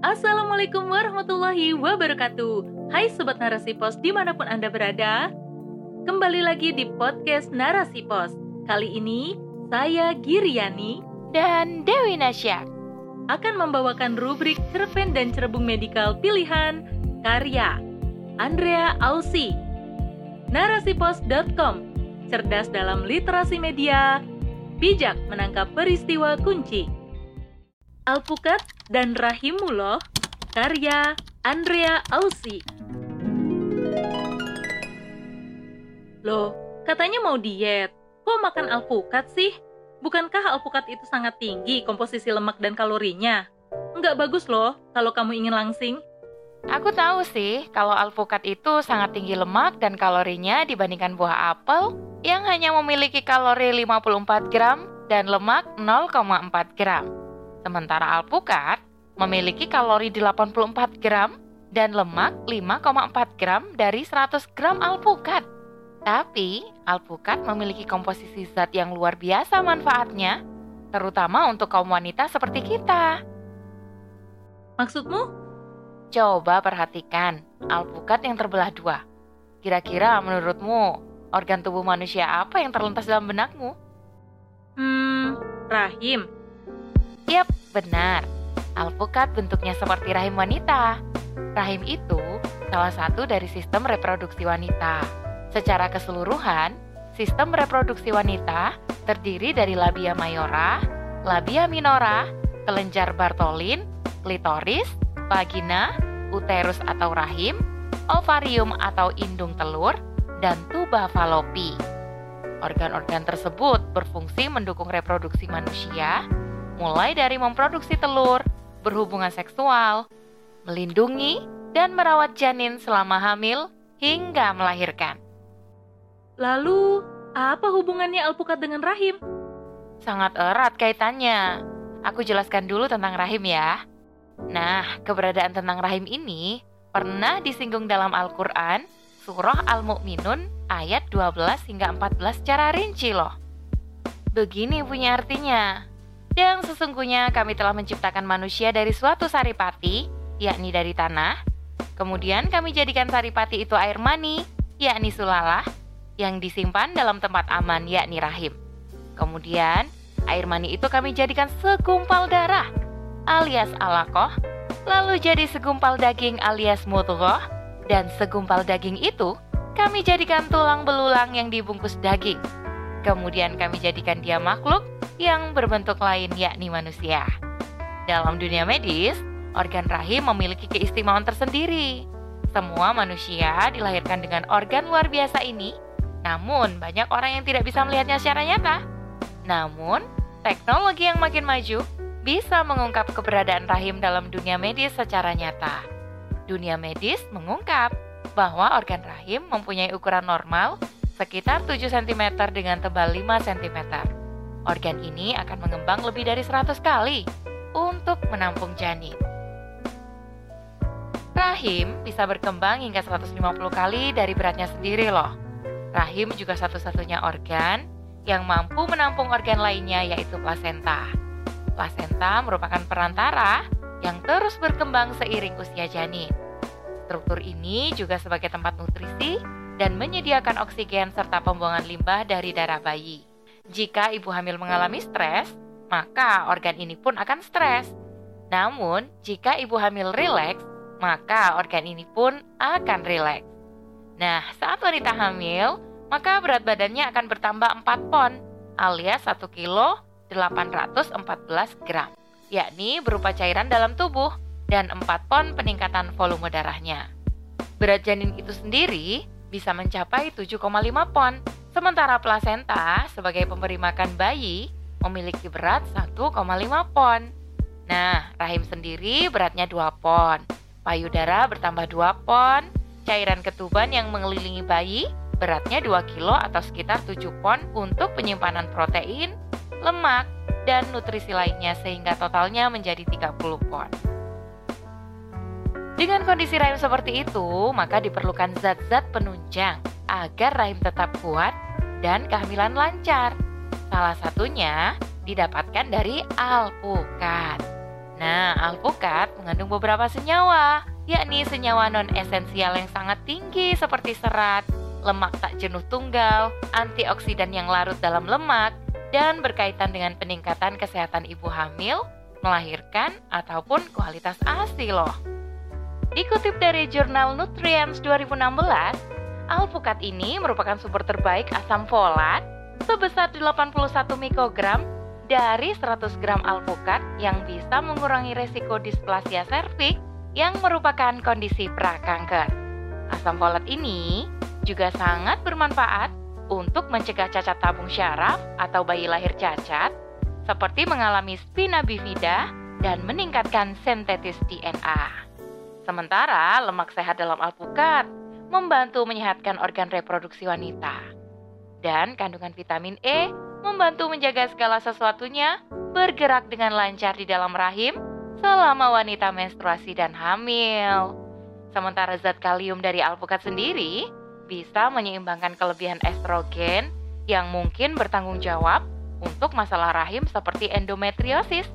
Assalamualaikum warahmatullahi wabarakatuh. Hai Sobat Narasi Pos di mana pun Anda berada Kembali lagi di podcast Narasi Pos. Kali ini saya Giriani dan Dewi Nasyak. akan membawakan rubrik cerpen dan cerebung medikal pilihan karya Andrea Ausi narasipos.com cerdas dalam literasi media bijak menangkap peristiwa kunci. Alpukat dan Rahimullah karya Andrea Ausi Loh, katanya mau diet. Kok makan alpukat sih? Bukankah alpukat itu sangat tinggi komposisi lemak dan kalorinya? Nggak bagus loh kalau kamu ingin langsing. Aku tahu sih kalau alpukat itu sangat tinggi lemak dan kalorinya dibandingkan buah apel yang hanya memiliki kalori 54 gram dan lemak 0,4 gram. Sementara alpukat memiliki kalori 84 gram dan lemak 5,4 gram dari 100 gram alpukat. Tapi, alpukat memiliki komposisi zat yang luar biasa manfaatnya, terutama untuk kaum wanita seperti kita. Maksudmu? Coba perhatikan alpukat yang terbelah dua. Kira-kira menurutmu, organ tubuh manusia apa yang terlintas dalam benakmu? Hmm, rahim. Yap, benar. Alpukat bentuknya seperti rahim wanita. Rahim itu salah satu dari sistem reproduksi wanita. Secara keseluruhan, sistem reproduksi wanita terdiri dari labia mayora, labia minora, kelenjar Bartolin, klitoris, vagina, uterus atau rahim, ovarium atau indung telur, dan tuba falopi. Organ-organ tersebut berfungsi mendukung reproduksi manusia, mulai dari memproduksi telur, berhubungan seksual, melindungi, dan merawat janin selama hamil hingga melahirkan. Lalu, apa hubungannya alpukat dengan rahim? Sangat erat kaitannya. Aku jelaskan dulu tentang rahim ya. Nah, keberadaan tentang rahim ini pernah disinggung dalam Al-Quran, Surah Al-Mu'minun ayat 12 hingga 14 secara rinci loh. Begini punya artinya. Dan sesungguhnya kami telah menciptakan manusia dari suatu saripati, yakni dari tanah. Kemudian kami jadikan saripati itu air mani, yakni sulalah, yang disimpan dalam tempat aman yakni rahim. Kemudian, air mani itu kami jadikan segumpal darah alias alakoh, lalu jadi segumpal daging alias mudghah, dan segumpal daging itu kami jadikan tulang belulang yang dibungkus daging. Kemudian kami jadikan dia makhluk yang berbentuk lain yakni manusia. Dalam dunia medis, organ rahim memiliki keistimewaan tersendiri. Semua manusia dilahirkan dengan organ luar biasa ini namun, banyak orang yang tidak bisa melihatnya secara nyata. Namun, teknologi yang makin maju bisa mengungkap keberadaan rahim dalam dunia medis secara nyata. Dunia medis mengungkap bahwa organ rahim mempunyai ukuran normal sekitar 7 cm dengan tebal 5 cm. Organ ini akan mengembang lebih dari 100 kali untuk menampung janin. Rahim bisa berkembang hingga 150 kali dari beratnya sendiri loh. Rahim juga satu-satunya organ yang mampu menampung organ lainnya yaitu plasenta. Plasenta merupakan perantara yang terus berkembang seiring usia janin. Struktur ini juga sebagai tempat nutrisi dan menyediakan oksigen serta pembuangan limbah dari darah bayi. Jika ibu hamil mengalami stres, maka organ ini pun akan stres. Namun, jika ibu hamil rileks, maka organ ini pun akan rileks. Nah, saat wanita hamil, maka berat badannya akan bertambah 4 pon alias 1 kilo 814 gram, yakni berupa cairan dalam tubuh dan 4 pon peningkatan volume darahnya. Berat janin itu sendiri bisa mencapai 7,5 pon, sementara plasenta sebagai pemberi makan bayi memiliki berat 1,5 pon. Nah, rahim sendiri beratnya 2 pon, payudara bertambah 2 pon, cairan ketuban yang mengelilingi bayi beratnya 2 kilo atau sekitar 7 pon untuk penyimpanan protein, lemak, dan nutrisi lainnya sehingga totalnya menjadi 30 pon. Dengan kondisi rahim seperti itu, maka diperlukan zat-zat penunjang agar rahim tetap kuat dan kehamilan lancar. Salah satunya didapatkan dari alpukat. Nah, alpukat mengandung beberapa senyawa, yakni senyawa non-esensial yang sangat tinggi seperti serat, lemak tak jenuh tunggal, antioksidan yang larut dalam lemak, dan berkaitan dengan peningkatan kesehatan ibu hamil, melahirkan, ataupun kualitas ASI loh. Dikutip dari jurnal Nutrients 2016, alpukat ini merupakan sumber terbaik asam folat sebesar 81 mikrogram dari 100 gram alpukat yang bisa mengurangi resiko displasia serviks yang merupakan kondisi prakanker. Asam folat ini juga sangat bermanfaat untuk mencegah cacat tabung syaraf atau bayi lahir cacat, seperti mengalami spina bifida dan meningkatkan sentetis DNA. Sementara lemak sehat dalam alpukat membantu menyehatkan organ reproduksi wanita. Dan kandungan vitamin E membantu menjaga segala sesuatunya bergerak dengan lancar di dalam rahim selama wanita menstruasi dan hamil. Sementara zat kalium dari alpukat sendiri bisa menyeimbangkan kelebihan estrogen yang mungkin bertanggung jawab untuk masalah rahim seperti endometriosis.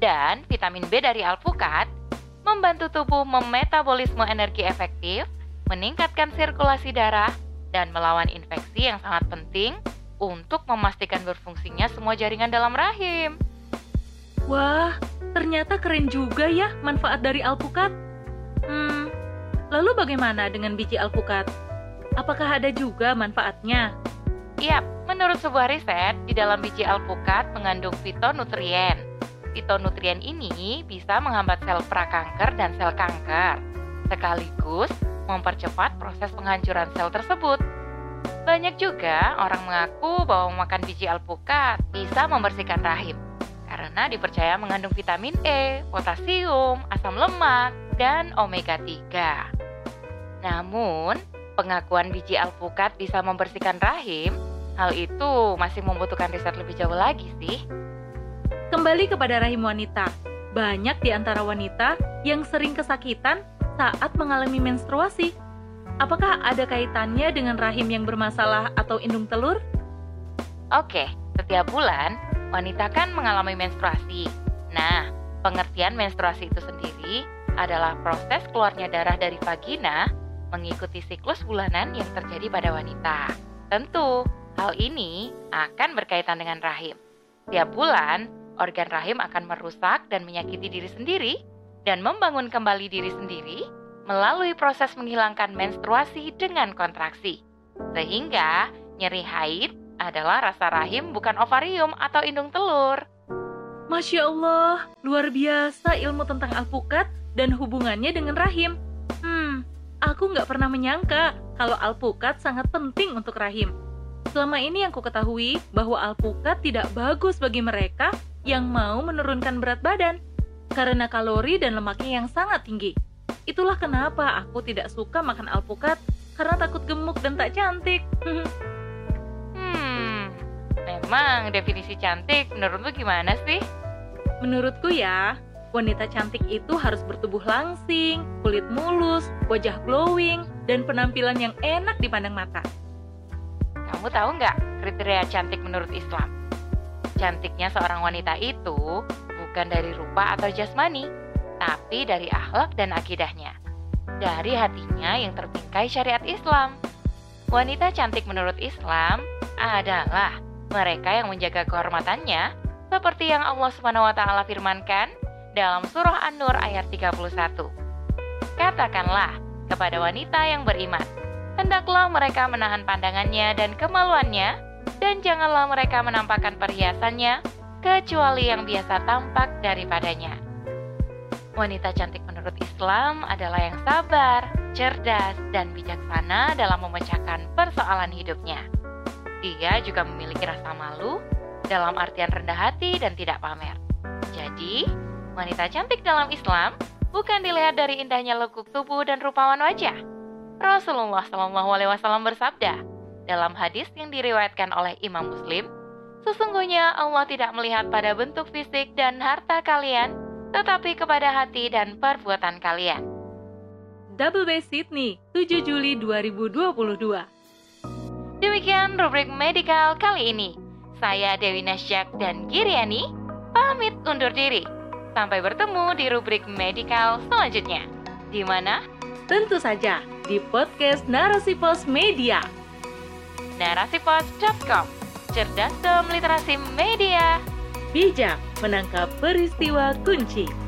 Dan vitamin B dari alpukat membantu tubuh memetabolisme energi efektif, meningkatkan sirkulasi darah, dan melawan infeksi yang sangat penting untuk memastikan berfungsinya semua jaringan dalam rahim. Wah, ternyata keren juga ya manfaat dari alpukat. Hmm, lalu bagaimana dengan biji alpukat? Apakah ada juga manfaatnya? Yap, menurut sebuah riset, di dalam biji alpukat mengandung fitonutrien. Fitonutrien ini bisa menghambat sel prakanker dan sel kanker, sekaligus mempercepat proses penghancuran sel tersebut. Banyak juga orang mengaku bahwa makan biji alpukat bisa membersihkan rahim karena dipercaya mengandung vitamin E, potasium, asam lemak, dan omega 3. Namun, pengakuan biji alpukat bisa membersihkan rahim, hal itu masih membutuhkan riset lebih jauh lagi sih. Kembali kepada rahim wanita, banyak di antara wanita yang sering kesakitan saat mengalami menstruasi Apakah ada kaitannya dengan rahim yang bermasalah atau indung telur? Oke, setiap bulan wanita kan mengalami menstruasi. Nah, pengertian menstruasi itu sendiri adalah proses keluarnya darah dari vagina mengikuti siklus bulanan yang terjadi pada wanita. Tentu, hal ini akan berkaitan dengan rahim. Tiap bulan, organ rahim akan merusak dan menyakiti diri sendiri dan membangun kembali diri sendiri melalui proses menghilangkan menstruasi dengan kontraksi. Sehingga nyeri haid adalah rasa rahim bukan ovarium atau indung telur. Masya Allah, luar biasa ilmu tentang alpukat dan hubungannya dengan rahim. Hmm, aku nggak pernah menyangka kalau alpukat sangat penting untuk rahim. Selama ini yang ku ketahui bahwa alpukat tidak bagus bagi mereka yang mau menurunkan berat badan karena kalori dan lemaknya yang sangat tinggi. Itulah kenapa aku tidak suka makan alpukat karena takut gemuk dan tak cantik. hmm, memang definisi cantik menurutmu gimana sih? Menurutku ya, wanita cantik itu harus bertubuh langsing, kulit mulus, wajah glowing, dan penampilan yang enak dipandang mata. Kamu tahu nggak kriteria cantik menurut Islam? Cantiknya seorang wanita itu bukan dari rupa atau jasmani, tapi dari akhlak dan akidahnya. Dari hatinya yang tertingkai syariat Islam. Wanita cantik menurut Islam adalah mereka yang menjaga kehormatannya seperti yang Allah taala firmankan dalam surah An-Nur ayat 31. Katakanlah kepada wanita yang beriman, hendaklah mereka menahan pandangannya dan kemaluannya dan janganlah mereka menampakkan perhiasannya kecuali yang biasa tampak daripadanya. Wanita cantik menurut Islam adalah yang sabar, cerdas, dan bijaksana dalam memecahkan persoalan hidupnya. Dia juga memiliki rasa malu dalam artian rendah hati dan tidak pamer. Jadi, wanita cantik dalam Islam bukan dilihat dari indahnya lekuk tubuh dan rupawan wajah. Rasulullah SAW bersabda dalam hadis yang diriwayatkan oleh Imam Muslim, sesungguhnya Allah tidak melihat pada bentuk fisik dan harta kalian, tetapi kepada hati dan perbuatan kalian. Double B Sydney, 7 Juli 2022. Demikian rubrik medikal kali ini. Saya Dewi Nasyak dan Giriani pamit undur diri. Sampai bertemu di rubrik medikal selanjutnya. Di mana? Tentu saja di podcast Narasi Pos Media. Narasipos.com Cerdas dalam literasi media. Bijak menangkap peristiwa kunci.